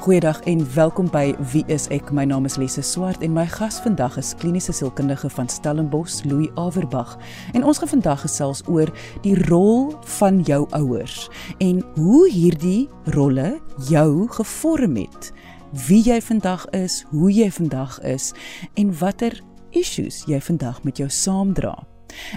Goeiedag en welkom by Wie is ek? My naam is Lise Swart en my gas vandag is kliniese sielkundige van Stellenbosch, Louis Averbag. En ons gaan vandag gesels oor die rol van jou ouers en hoe hierdie rolle jou gevorm het. Wie jy vandag is, hoe jy vandag is en watter issues jy vandag met jou saamdra.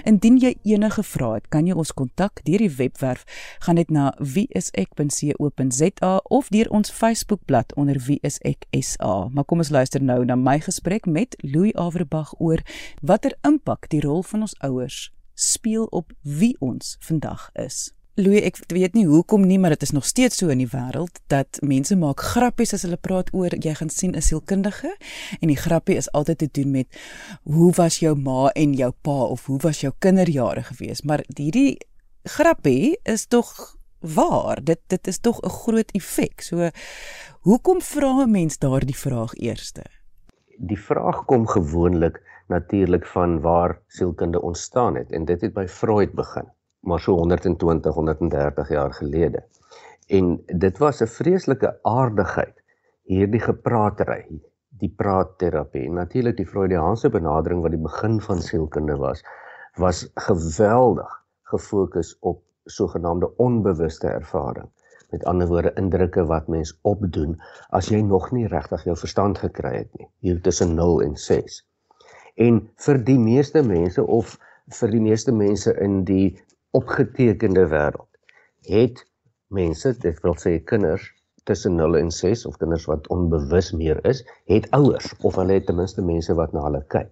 Indien jy enige vrae het, kan jy ons kontak deur die webwerf gaan net na wieisek.co.za of deur ons Facebookblad onder wieiseksa. Maar kom ons luister nou na my gesprek met Louis Averbag oor watter impak die rol van ons ouers speel op wie ons vandag is. Louis, ek weet nie hoekom nie, maar dit is nog steeds so in die wêreld dat mense maak grappies as hulle praat oor jy gaan sien 'n sielkundige en die grappie is altyd te doen met hoe was jou ma en jou pa of hoe was jou kinderjare gewees, maar hierdie grappie is tog waar. Dit dit is tog 'n groot effek. So hoekom vra 'n mens daardie vraag eerste? Die vraag kom gewoonlik natuurlik van waar sielkunde ontstaan het en dit het by Freud begin maar so 120 130 jaar gelede. En dit was 'n vreeslike aardigheid hierdie gepraatery, die praatterapie. Natuurlik die Freudiaanse benadering wat die begin van sielkunde was, was geweldig gefokus op sogenaamde onbewuste ervaring. Met ander woorde indrukke wat mens opdoen as jy nog nie regtig jou verstand gekry het nie, hier tussen 0 en 6. En vir die meeste mense of vir die meeste mense in die opgetekende wêreld het mense, dit wil sê kinders tussen 0 en 6 of kinders wat onbewus meer is, het ouers of hulle het ten minste mense wat na hulle kyk.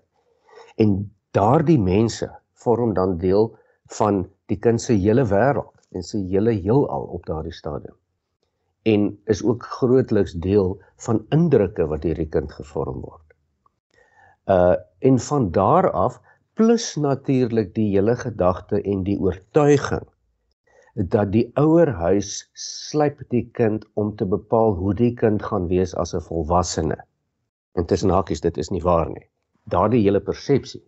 En daardie mense vorm dan deel van die kind se hele wêreld en sy hele heelal op daardie stadium. En is ook grootliks deel van indrukke wat hierdie kind gevorm word. Uh en van daar af plus natuurlik die hele gedagte en die oortuiging dat die ouerhuis slyp die kind om te bepaal hoe die kind gaan wees as 'n volwassene. Intussen hakies dit is nie waar nie. Daardie hele persepsie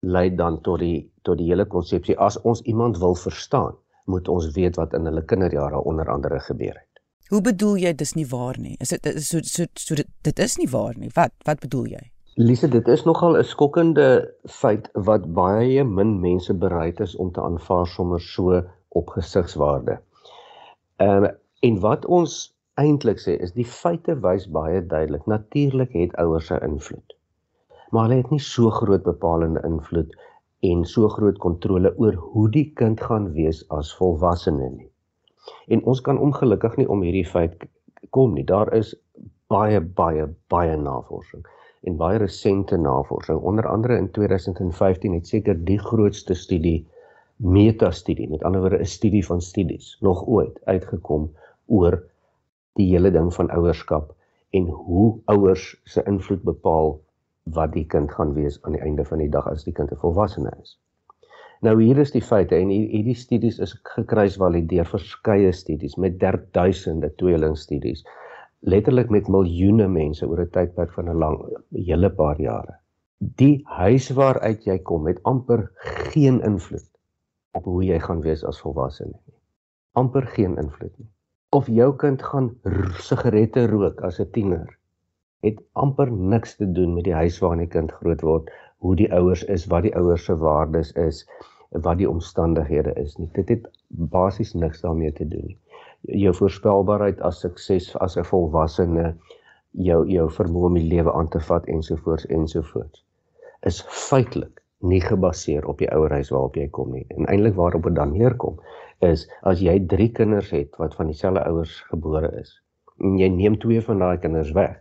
lei dan tot die tot die hele konsepsie as ons iemand wil verstaan, moet ons weet wat in hulle kinderjare onder andere gebeur het. Hoe bedoel jy dis nie waar nie? Is dit so so so dit, dit is nie waar nie. Wat wat bedoel jy? Lise, dit is nogal 'n skokkende feit wat baie min mense bereid is om te aanvaar sommer so op gesigswaarde. Ehm uh, en wat ons eintlik sê is die feite wys baie duidelik. Natuurlik het ouers 'n invloed. Maar hulle het nie so groot bepalende invloed en so groot kontrole oor hoe die kind gaan wees as volwassene nie. En ons kan ongelukkig nie om hierdie feit kom nie. Daar is baie baie baie navorsing en baie resente navorsing. Onder andere in 2015 het seker die grootste studie metastudie, met ander woorde 'n studie van studies, nog ooit uitgekom oor die hele ding van ouerskap en hoe ouers se invloed bepaal wat die kind gaan wees aan die einde van die dag as die kind 'n volwassene is. Nou hier is die feite en hierdie studies is gekruisvalideer verskeie studies met derduisende tweelingstudies letterlik met miljoene mense oor 'n tydperk van 'n lang hele paar jare. Die huis waaruit jy kom het amper geen invloed op hoe jy gaan wees as volwassene nie. Amper geen invloed nie. Of jou kind gaan sigarette rook as 'n tiener, het amper niks te doen met die huis waarin die kind groot word, hoe die ouers is, wat die ouers se waardes is, wat die omstandighede is nie. Dit het basies niks daarmee te doen nie jou voorspelbaarheid as sukses as 'n volwassene jou jou vermoë om die lewe aan te vat ensovoorts ensovoorts is feitelik nie gebaseer op die ouerhuis waarop jy kom nie. En eintlik waarop dit dan neerkom is as jy 3 kinders het wat van dieselfde ouers gebore is en jy neem twee van daai kinders weg.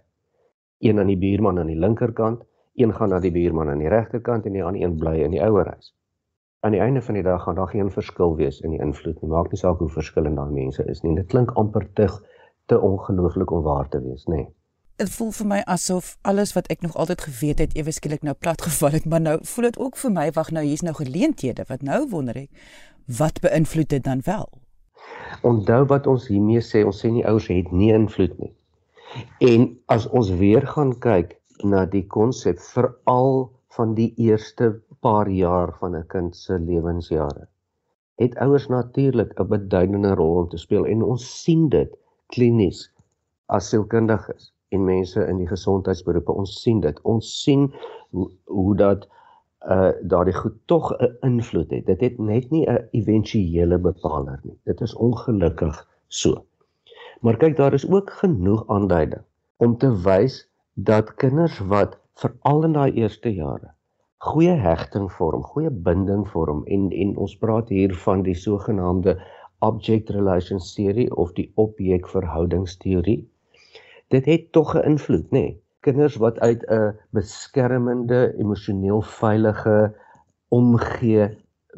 Een aan die buurman aan die linkerkant, een gaan na die buurman aan die regterkant en die ander een bly in die ouerhuis aan die einde van die dag gaan daar geen verskil wees in die invloed nie. Maak nie saak hoe verskillend daai mense is nie. Dit klink amper te te ongelooflik om waar te wees, nê. Nee. Dit voel vir my asof alles wat ek nog altyd geweet het ewe skielik nou plat geval het, maar nou voel dit ook vir my wag nou hier's nou geleenthede wat nou wonder ek wat beïnvloed dit dan wel? Onthou wat ons hiermee sê, ons sê nie ouers het nie invloed nie. En as ons weer gaan kyk na die konsep veral van die eerste paar jaar van 'n kind se lewensjare. Het ouers natuurlik 'n beduidende rol om te speel en ons sien dit klinies as sielkundiges en mense in die gesondheidsberoepe. Ons sien dit. Ons sien hoe, hoe dat uh daardie goed tog 'n invloed het. Dit het net nie 'n éventuele bepaler nie. Dit is ongelukkig so. Maar kyk daar is ook genoeg aanduiding om te wys dat kinders wat veral in daai eerste jare goeie hegting vorm, goeie binding vorm en en ons praat hier van die sogenaamde object relations theory of die objekverhoudingsteorie. Dit het tog 'n invloed, nê? Nee. Kinders wat uit 'n beskermende, emosioneel veilige omgee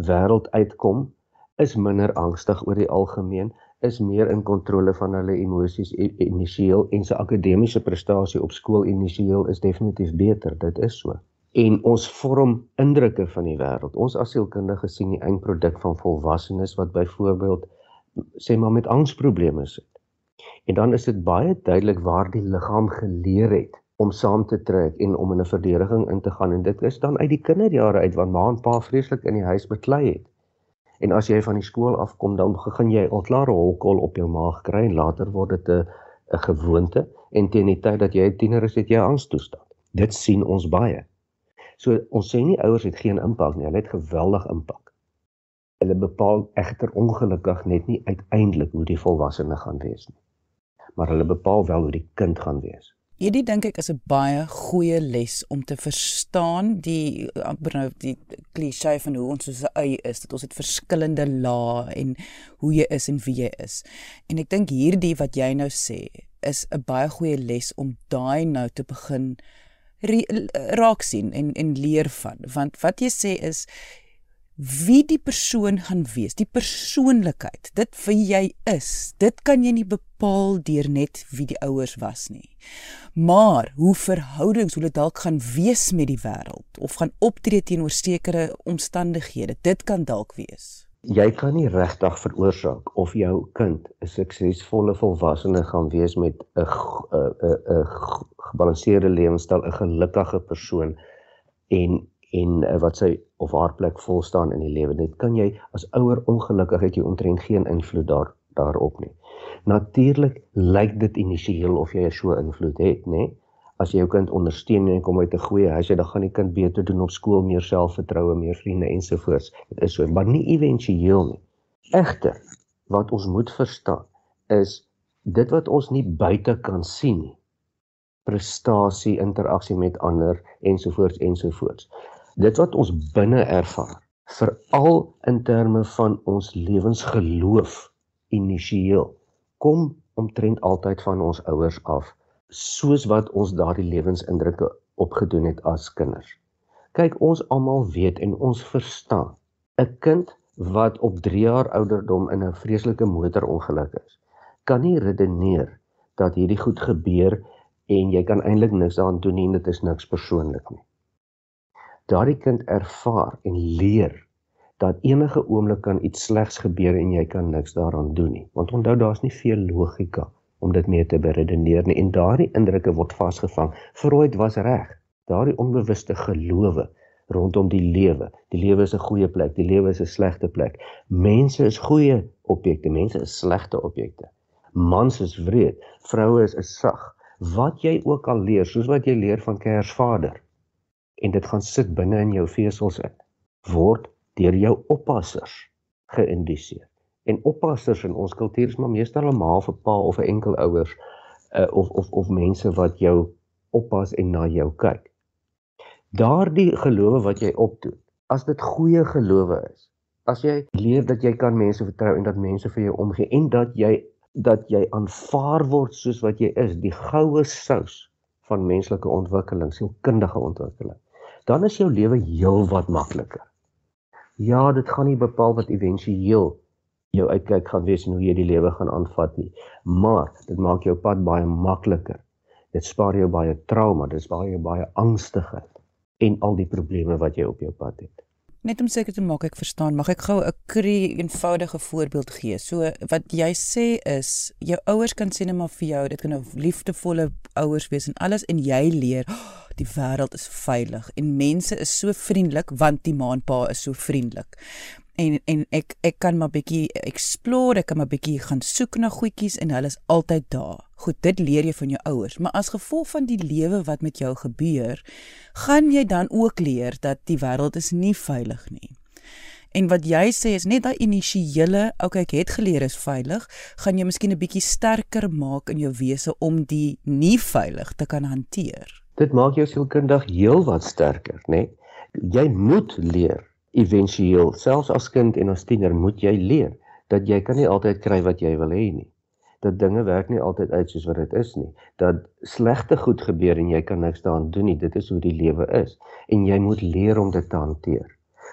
wêreld uitkom, is minder angstig oor die algemeen, is meer in kontrole van hulle emosies initieel en sy akademiese prestasie op skool initieel is definitief beter. Dit is so en ons vorm indrukke van die wêreld. Ons asielkundiges sien die eindproduk van volwassenes wat byvoorbeeld sê maar met angsprobleme sit. En dan is dit baie duidelik waar die liggaam geleer het om saam te trek en om in 'n verdediging in te gaan en dit is dan uit die kinderjare uit wanneer ma en pa vreeslik in die huis beklei het. En as jy van die skool afkom dan begin jy al klare holkol op jou maag kry en later word dit 'n 'n gewoonte en teen die tyd dat jy 'n tiener is, het jy angstoestand. Dit sien ons baie. So ons sê nie ouers het geen impak nie, hulle het geweldig impak. Hulle bepaal egter ongelukkig net nie uiteindelik hoe die volwassene gaan wees nie. Maar hulle bepaal wel hoe die kind gaan wees. Hierdie dink ek is 'n baie goeie les om te verstaan die nou die klise van hoe ons soos 'n ei is dat ons het verskillende lae en hoe jy is en wie jy is. En ek dink hierdie wat jy nou sê is 'n baie goeie les om daai nou te begin raak sien en en leer van want wat jy sê is wie die persoon gaan wees die persoonlikheid dit wie jy is dit kan jy nie bepaal deur net wie die ouers was nie. Maar hoe verhoudings hoe dit dalk gaan wees met die wêreld of gaan optree teenoor sekere omstandighede dit kan dalk wees. Jy kan nie regtig veroorsaak of jou kind 'n suksesvolle volwassene gaan wees met 'n 'n 'n gebalanseerde lewenstyl, 'n gelukkige persoon en en wat sy of haar plek vol staan in die lewe. Dit kan jy as ouer ongelukkig het jy omtrent geen invloed daar daarop nie. Natuurlik lyk dit initieel of jy so invloed het, nê? As jy jou kind ondersteun en kom uit 'n goeie huis, dan gaan die kind beter doen op skool, meer selfvertroue, meer vriende ensovoorts. Dit is so, maar nie éventueel nie. Egter, wat ons moet verstaan is dit wat ons nie buite kan sien nie. Prestasie, interaksie met ander ensovoorts ensovoorts. Dit wat ons binne ervaar, veral in terme van ons lewensgeloof initieel, kom omtrent altyd van ons ouers af soos wat ons daardie lewensindrukke opgedoen het as kinders. Kyk, ons almal weet en ons verstaan. 'n Kind wat op 3 jaar ouderdom in 'n vreeslike motorongeluk is, kan nie redeneer dat hierdie goed gebeur en jy kan eintlik niks daaraan doen nie, dit is niks persoonlik nie. Daardie kind ervaar en leer dat enige oomblik kan iets slegs gebeur en jy kan niks daaraan doen nie. Want onthou daar's nie veel logika om dit mee te beredeneer nie en daardie indrukke word vasgevang. Freud was reg. Daardie onbewuste gelowe rondom die lewe. Die lewe is 'n goeie plek, die lewe is 'n slegte plek. Mense is goeie objekte, mense is slegte objekte. Mans is wreed, vroue is sag. Wat jy ook al leer, soos wat jy leer van Kersvader en dit gaan sit binne in jou vesels in, word deur jou oppassers geïndiseer en oppassers in ons kultuur is maar meestal 'n ma of 'n pa of 'n enkel ouers uh, of of of mense wat jou oppas en na jou kyk. Daardie gelowe wat jy opdoen, as dit goeie gelowe is, as jy leer dat jy kan mense vertrou en dat mense vir jou omgee en dat jy dat jy aanvaar word soos wat jy is, die goue sous van menslike ontwikkeling, sielkundige ontwikkeling, dan is jou lewe heelwat makliker. Ja, dit gaan nie bepaal wat éventueel jou uitkyk gaan wees en hoe jy die lewe gaan aanvat nie. Maar dit maak jou pad baie makliker. Dit spaar jou baie trauma, dit spaar jou baie angstigheid en al die probleme wat jy op jou pad het. Net om seker te maak ek verstaan, mag ek gou 'n kry eenvoudige voorbeeld gee. So wat jy sê is jou ouers kan sê net maar vir jou, dit kan 'n liefdevolle ouers wees en alles en jy leer oh, die wêreld is veilig en mense is so vriendelik want die ma en pa is so vriendelik en en ek ek kan maar bietjie explore, ek kan maar bietjie gaan soek na goedjies en hulle is altyd daar. Goed, dit leer jy van jou ouers, maar as gevolg van die lewe wat met jou gebeur, gaan jy dan ook leer dat die wêreld is nie veilig nie. En wat jy sê is net daai initiële, okay, ek het geleer is veilig, gaan jy miskien 'n bietjie sterker maak in jou wese om die nie veilig te kan hanteer. Dit maak jou sielkundig heelwat sterker, né? Nee? Jy moet leer éventueel, selfs as kind en as tiener moet jy leer dat jy kan nie altyd kry wat jy wil hê nie. Dat dinge werk nie altyd uit soos wat dit is nie. Dat slegte goed gebeur en jy kan niks daaraan doen nie. Dit is hoe die lewe is en jy moet leer om dit te hanteer.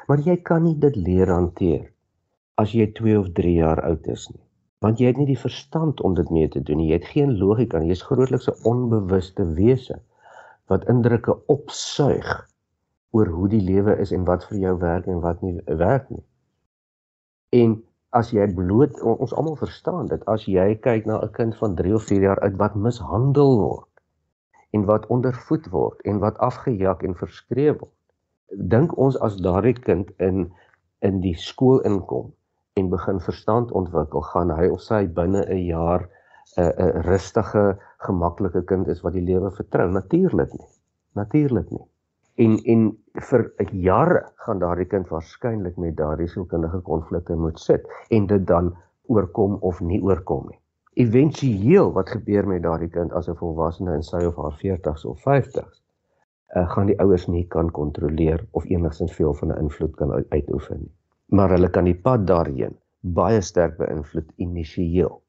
Maar jy kan nie dit leer hanteer as jy 2 of 3 jaar oud is nie. Want jy het nie die verstand om dit mee te doen nie. Jy het geen logika nie. Jy's grootliks 'n onbewuste wese wat indrukke opsuig oor hoe die lewe is en wat vir jou werk en wat nie werk nie. En as jy bloot ons almal verstaan dit as jy kyk na 'n kind van 3 of 4 jaar oud wat mishandel word en wat ondervoed word en wat afgejag en verskree word dink ons as daardie kind in in die skool inkom en begin verstand ontwikkel, gaan hy of sy binne 'n jaar 'n uh, 'n uh, rustige, gemaklike kind is wat die lewe vertrou? Natuurlik nie. Natuurlik nie. En en vir jare gaan daardie kind waarskynlik met daardie sielkundige konflikte moet sit en dit dan oorkom of nie oorkom nie. Eventueel wat gebeur met daardie kind as 'n volwassene in sy of haar 40s of 50s? uh, gaan die ouers nie kan kontroleer of enigstens veel van 'n invloed kan uitoefen nie. Maar hulle kan die pad daarheen baie sterk beïnvloed initieel.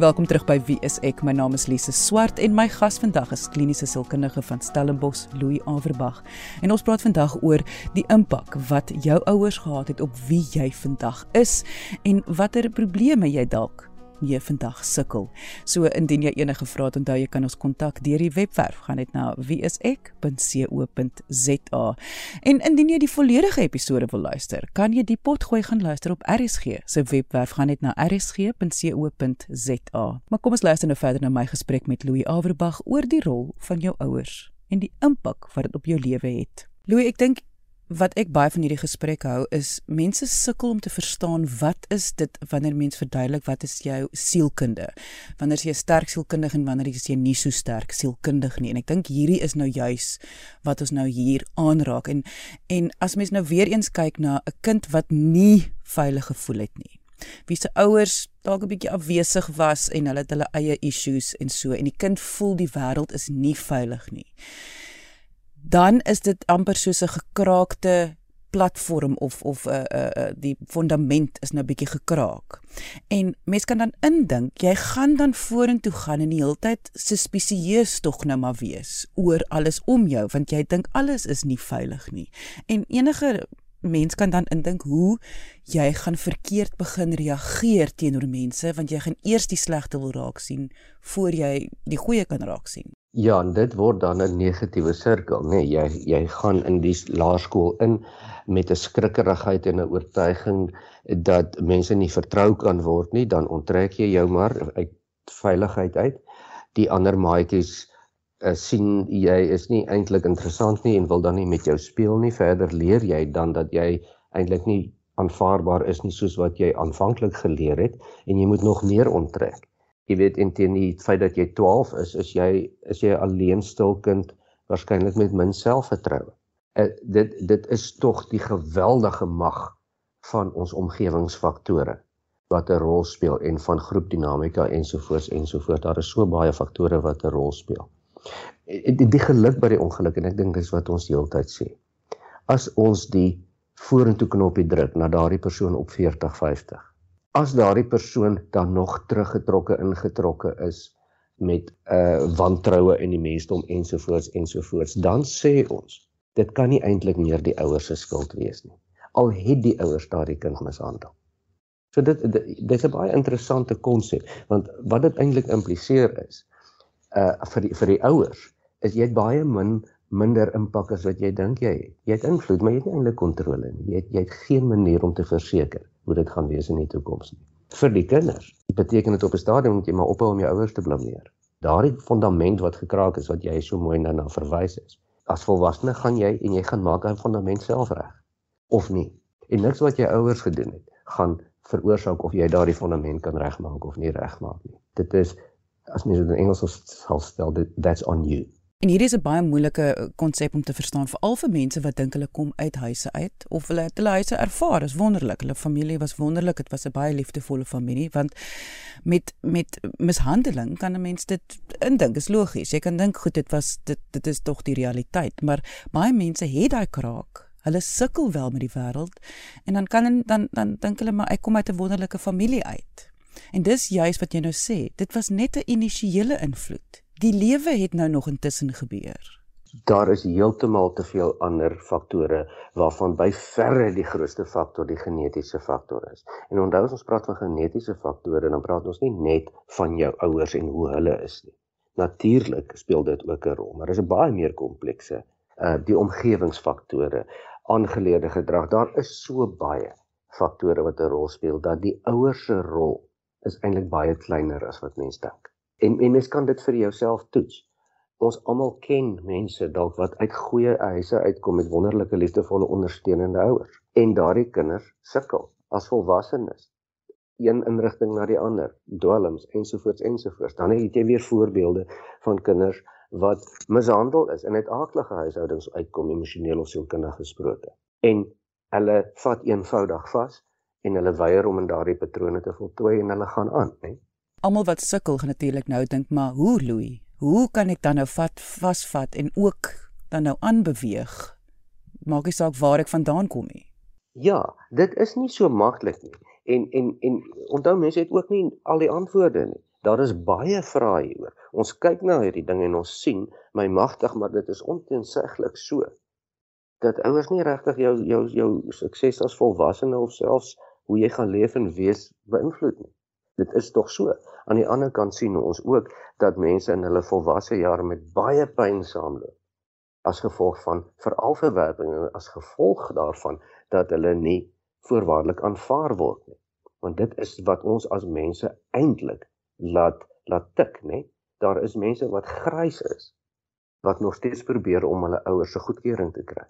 Welkom terug by Wie is ek? My naam is Lise Swart en my gas vandag is kliniese sielkundige van Stellenbosch, Louis Averbag. En ons praat vandag oor die impak wat jou ouers gehad het op wie jy vandag is en watter probleme jy dalk mee vandag sukkel. So indien jy enige vrae het, onthou jy kan ons kontak deur die webwerf. Gaan net na wieisek.co.za. En indien jy die volledige episode wil luister, kan jy die potgooi gaan luister op RSG se webwerf. Gaan net na rsg.co.za. Maar kom ons luister nou verder na my gesprek met Louis Averbag oor die rol van jou ouers en die impak wat dit op jou lewe het. Louis, ek dink wat ek baie van hierdie gesprek hou is mense sukkel om te verstaan wat is dit wanneer mens verduidelik wat is jou sielkunde? Wanneer jy sterk sielkundige en wanneer jy nie so sterk sielkundig nie? En ek dink hierdie is nou juis wat ons nou hier aanraak. En en as mens nou weer eens kyk na 'n kind wat nie veilig gevoel het nie wie se ouers dalk 'n bietjie afwesig was en hulle het hulle eie issues en so en die kind voel die wêreld is nie veilig nie dan is dit amper soos 'n gekraakte platform of of 'n uh, uh, uh, die fondament is nou bietjie gekraak. En mens kan dan indink jy gaan dan vorentoe gaan en die hele tyd suspisieus tog nou maar wees oor alles om jou want jy dink alles is nie veilig nie. En enige mens kan dan indink hoe jy gaan verkeerd begin reageer teenoor mense want jy gaan eers die slegte wil raak sien voor jy die goeie kan raak sien. Ja, en dit word dan 'n negatiewe sirkel, nê. Nee, jy jy gaan in die laerskool in met 'n skrikkerigheid en 'n oortuiging dat mense nie vertrou kan word nie, dan onttrek jy jou maar uit veiligheid uit. Die ander maatjies uh, sien jy is nie eintlik interessant nie en wil dan nie met jou speel nie. Verder leer jy dan dat jy eintlik nie aanvaarbaar is nie soos wat jy aanvanklik geleer het en jy moet nog meer onttrek jy weet en teen die feit dat jy 12 is, is jy is jy alleen stil kind waarskynlik met min selfvertroue. Uh, dit dit is tog die geweldige mag van ons omgewingsfaktore wat 'n rol speel en van groepdinamika ensovoorts ensovoorts. Daar is so baie faktore wat 'n rol speel. Die, die geluk by die ongeluk en ek dink dis wat ons heeltyd sê. As ons die vorentoe knoppie druk na daardie persoon op 40, 50 as daardie persoon dan nog teruggetrokke ingetrokke is met 'n uh, wantroue in die mensdom ensovoorts ensovoorts dan sê ons dit kan nie eintlik meer die ouers se skuld wees nie. Al het die ouers daardie kind mishandel. So dit dis 'n baie interessante konsep want wat dit eintlik impliseer is uh vir die, vir die ouers is jy baie min minder impak as wat jy dink jy het. Jy het invloed maar jy het nie eintlik kontrole nie. Jy het, jy het geen manier om te verseker hoe dit gaan wees in die toekoms nie. Vir die kinders beteken dit op 'n stadium moet jy maar ophou om jou ouers te blameer. Daardie fondament wat gekraak is wat jy so mooi na na verwys is. As volwassene gaan jy en jy gaan maak daai fondament self reg of nie. En niks wat jy ouers gedoen het, gaan veroorsaak of jy daardie fondament kan regmaak of nie regmaak nie. Dit is as mens dit in Engels sal stel, that's on you. En hierdie is 'n baie moeilike eh, konsep om te verstaan veral vir mense wat dink hulle kom uit huise uit of hulle het hulle huise ervaar is wonderlik. Hulle familie was wonderlik. Dit was 'n baie liefdevolle familie want met met mishandeling kan 'n mens dit indink. Is logies. Jy kan dink goed dit was dit dit is tog die realiteit, maar baie mense het daai kraak. Hulle sukkel wel met die wêreld en dan kan dan dan dink hulle maar ek kom uit 'n wonderlike familie uit. En dis juis wat jy nou sê. Dit was net 'n initiële invloed die lewe het nou nog intussen gebeur. Daar is heeltemal te veel ander faktore waarvan by verre die grootste faktor die genetiese faktor is. En onthou as ons praat van genetiese faktore, dan praat ons nie net van jou ouers en hoe hulle is nie. Natuurlik speel dit ook 'n rol, maar dit is 'n baie meer komplekse uh die omgewingsfaktore, aangeleerde gedrag. Daar is so baie faktore wat 'n rol speel dat die ouers se rol is eintlik baie kleiner as wat mense dink. En en mens kan dit vir jouself toets. Ons almal ken mense dalk wat uit goeie huise uitkom met wonderlike liefdevolle ondersteunende ouers en daardie kinders sukkel as volwassenes. Een inrigting na die ander, dwelms ensovoorts ensovoorts. Dan het jy weer voorbeelde van kinders wat mishandel is en uit aardige huishoudings uitkom emosioneel of sielkundig gesproke. En hulle vat eenvoudig vas en hulle weier om in daardie patrone te voltooi en hulle gaan aan, né? Almal wat sukkel gaan natuurlik nou dink maar hoe Louis? Hoe kan ek dan nou vat vasvat en ook dan nou aanbeweeg? Maak nie saak waar ek vandaan kom nie. Ja dit is nie so maklik nie. En en en onthou mense het ook nie al die antwoorde nie. Daar is baie vrae hieroor. Ons kyk na hierdie ding en ons sien my magtig maar dit is onteenseglik so dat ouers nie regtig jou jou jou sukses as volwassene of selfs hoe jy gaan leef en wees beïnvloed nie. Dit is tog so. Aan die ander kant sien ons ook dat mense in hulle volwasse jare met baie pyn saamloop as gevolg van veralverwerping en as gevolg daarvan dat hulle nie voorwaardelik aanvaar word nie. Want dit is wat ons as mense eintlik laat laat tik, nê? Daar is mense wat grys is wat nog steeds probeer om hulle ouers se goedkeuring te kry.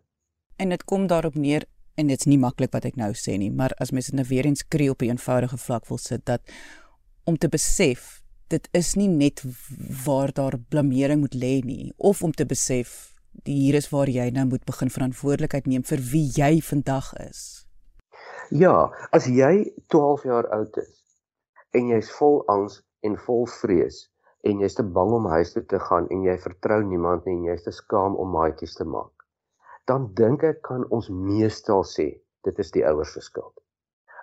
En dit kom daarop neer en dit's nie maklik wat ek nou sê nie, maar as mens nou weer eens kree op 'n eenvoudige vlak wil sit dat om te besef dit is nie net waar daar blameering moet lê nie of om te besef hier is waar jy nou moet begin verantwoordelikheid neem vir wie jy vandag is. Ja, as jy 12 jaar oud is en jy's vol angs en vol vrees en jy's te bang om huis toe te gaan en jy vertrou niemand nie en jy's te skaam om maatjies te maak dan dink ek kan ons meestal sê dit is die ouers se skuld.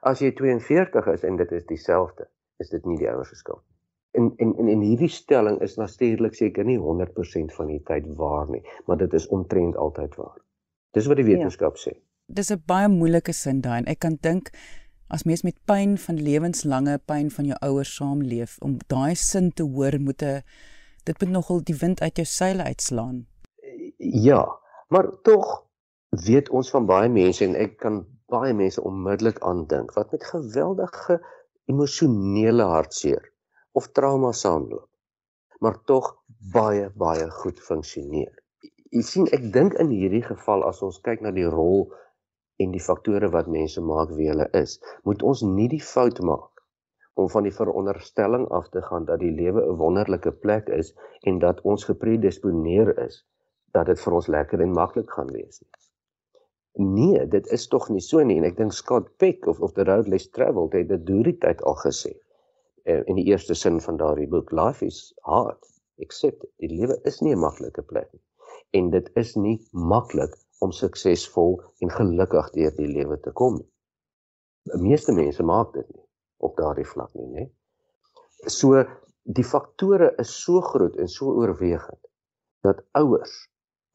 As jy 42 is en dit is dieselfde, is dit nie die ouers se skuld nie. En en en en hierdie stelling is natuurlik seker nie 100% van die tyd waar nie, maar dit is omtrent altyd waar. Dis wat die ja. wetenskap ja. sê. Dis 'n baie moeilike sin daai en ek kan dink as mens met pyn van lewenslange pyn van jou ouers saamleef om daai sin te hoor moet 'n dit moet nogal die wind uit jou seile uitslaan. Ja, Maar tog weet ons van baie mense en ek kan baie mense onmiddellik aandink wat met geweldige emosionele hartseer of trauma saamloop. Maar tog baie baie goed funksioneer. Jy sien ek dink in hierdie geval as ons kyk na die rol en die faktore wat mense maak wie hulle is, moet ons nie die fout maak om van die veronderstelling af te gaan dat die lewe 'n wonderlike plek is en dat ons gepredisponeer is dat dit vir ons lekker en maklik gaan wees nie. Nee, dit is tog nie so nie en ek dink Scott Peck of of the road less traveled het dit deur die tyd al gesê eh, in die eerste sin van daardie boek life is hard except die lewe is nie 'n maklike plek nie en dit is nie maklik om suksesvol en gelukkig deur die lewe te kom nie. Die meeste mense maak dit nie op daardie vlak nie, né? So die faktore is so groot en so oorwegend dat ouers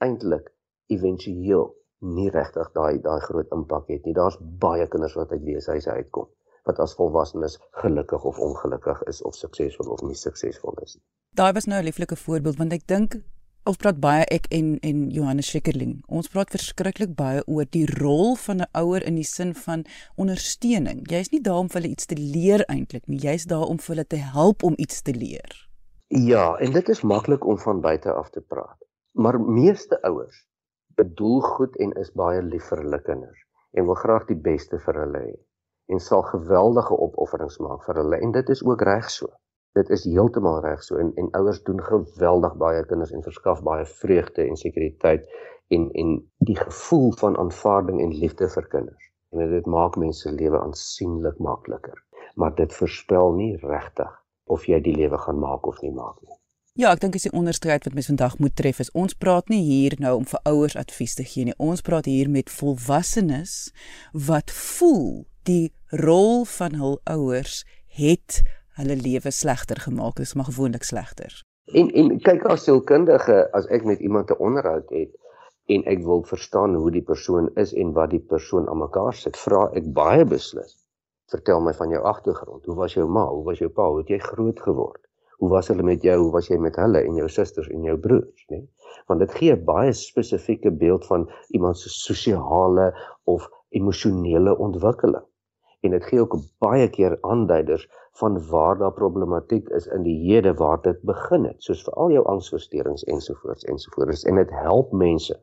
eintlik éventueel nie regtig daai daai groot impak het nie. Daar's baie kinders wat uit weeshuise uitkom wat as volwassenes gelukkig of ongelukkig is of suksesvol of nie suksesvol is nie. Daai was nou 'n lieflike voorbeeld want ek dink ons praat baie ek en en Johannes Schikkerling. Ons praat verskriklik baie oor die rol van 'n ouer in die sin van ondersteuning. Jy's nie daar om vir hulle iets te leer eintlik nie. Jy's daar om vir hulle te help om iets te leer. Ja, en dit is maklik om van buite af te praat. Maar meeste ouers bedoel goed en is baie lief vir hulle kinders. en wil graag die beste vir hulle hê en sal geweldige opofferings maak vir hulle en dit is ook reg so. Dit is heeltemal reg so en en ouers doen geweldig baie kinders en verskaf baie vreugde en sekuriteit en en die gevoel van aanvaarding en liefde vir kinders. En dit maak mense se lewe aansienlik makliker. Maar dit voorspel nie regtig of jy die lewe gaan maak of nie maak nie. Ja, ek dink dis die onderskeid wat mens vandag moet tref is ons praat nie hier nou om vir ouers advies te gee nie. Ons praat hier met volwassenes wat voel die rol van hul ouers het hulle lewe slegter gemaak. Dit is maar gewoonlik slegter. En en kyk as sielkundige, as ek met iemand 'n onderhoud het en ek wil verstaan hoe die persoon is en wat die persoon aan mekaar sit, vra ek baie beslis. Vertel my van jou agtergrond. Hoe was jou ma? Hoe was jou pa? Hoe het jy groot geword? Hoe was hulle met jou, hoe was jy met hulle en jou susters en jou broers, nê? Want dit gee 'n baie spesifieke beeld van iemand se sosiale of emosionele ontwikkeling. En dit gee ook baie keer aanduiders van waar daar problematiek is in die hede waar dit begin het, soos veral jou angsversteurings ensovoorts ensovoorts en dit help mense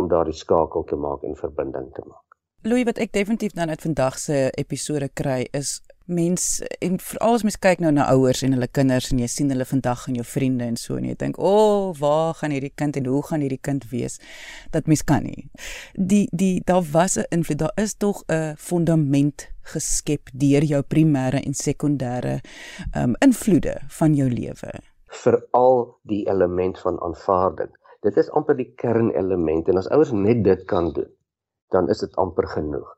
om daardie skakel te maak en verbinding te maak. Louis wat ek definitief nou net vandag se episode kry is mens en veral as mens kyk nou na ouers en hulle kinders en jy sien hulle vandag en jou vriende en so en jy dink, "O, oh, waar gaan hierdie kind en hoe gaan hierdie kind wees?" Dat mens kan nie. Die die daar was 'n invloed, daar is tog 'n fondament geskep deur jou primêre en sekondêre um invloede van jou lewe. Veral die element van aanvaarding. Dit is amper die kernelement en as ouers net dit kan doen, dan is dit amper genoeg.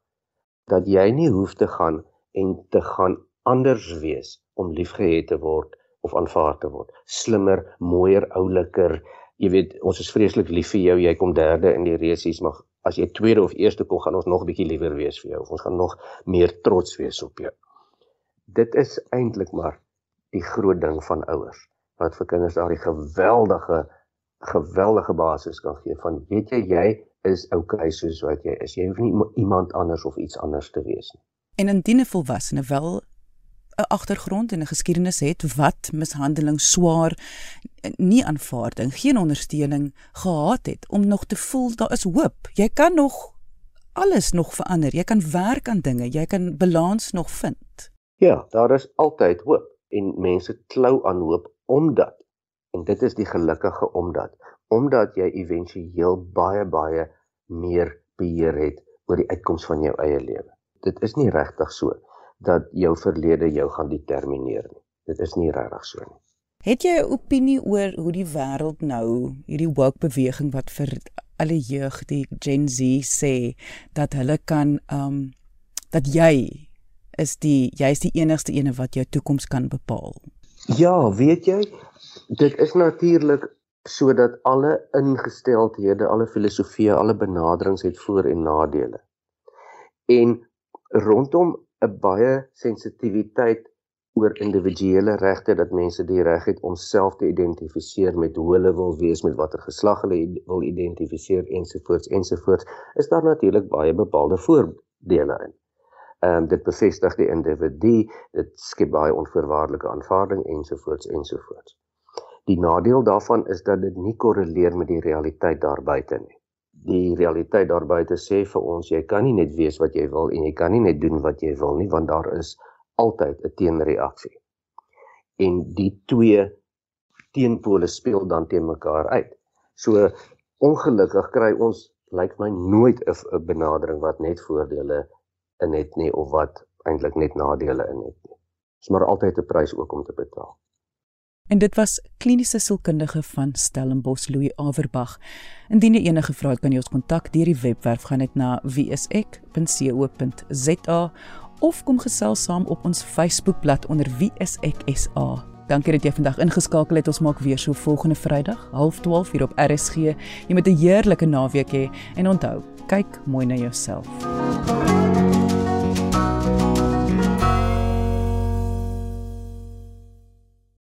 Dat jy nie hoef te gaan en te gaan anders wees om liefgehad te word of aanvaar te word. Slimmer, mooier, ouliker. Jy weet, ons is vreeslik lief vir jou. Jy kom derde in die resies, maar as jy tweede of eerste kom, gaan ons nog bietjie liewer wees vir jou. Ons gaan nog meer trots wees op jou. Dit is eintlik maar die groot ding van ouers wat vir kinders daardie geweldige geweldige basis kan gee van weet jy jy is oukei soos wat jy is. Jy hoef nie iemand anders of iets anders te wees nie. En indien 'n volwassene wel 'n agtergrond en 'n geskiedenis het wat mishandeling swaar nie aanvaarding, geen ondersteuning gehad het om nog te voel daar is hoop. Jy kan nog alles nog verander. Jy kan werk aan dinge. Jy kan balans nog vind. Ja, daar is altyd hoop en mense klou aan hoop omdat en dit is die gelukkige omdat omdat jy éventueel baie baie meer beheer het oor die uitkoms van jou eie lewe dit is nie regtig so dat jou verlede jou gaan determineer nie. Dit is nie regtig so nie. Het jy 'n opinie oor hoe die wêreld nou hierdie woke beweging wat vir alle jeug die Gen Z sê dat hulle kan um dat jy is die jy is die enigste ene wat jou toekoms kan bepaal. Ja, weet jy, dit is natuurlik sodat alle ingesteldhede, alle filosofieë, alle benaderings het voor en nadele. En rondom 'n baie sensitiwiteit oor individuele regte dat mense die reg het om self te identifiseer met hoe hulle wil wees met watter geslag hulle wil identifiseer ensovoorts ensovoorts is daar natuurlik baie bepaalde voordele in. Ehm um, dit bevestig die individu, dit skep baie onvoorwaardelike aanvaarding ensovoorts ensovoorts. Die nadeel daarvan is dat dit nie korreleer met die realiteit daar buite nie die realiteit daar buite sê vir ons jy kan nie net wees wat jy wil en jy kan nie net doen wat jy wil nie want daar is altyd 'n teenreaksie. En die twee teenpole speel dan teen mekaar uit. So ongelukkig kry ons lyk my nooit 'n benadering wat net voordele in het nie of wat eintlik net nadele in het nie. Dis maar altyd 'n prys ook om te betaal. En dit was kliniese sielkundige van Stellenbosch Louis Averbag. Indien jy enige vrae het, kan jy ons kontak deur die webwerf gaan net na wieisek.co.za of kom gesels saam op ons Facebookblad onder wieiseksa. Dankie dat jy vandag ingeskakel het. Ons maak weer so volgende Vrydag, 12:30 hier op RSG. Jy moet 'n heerlike naweek hê en onthou, kyk mooi na jouself.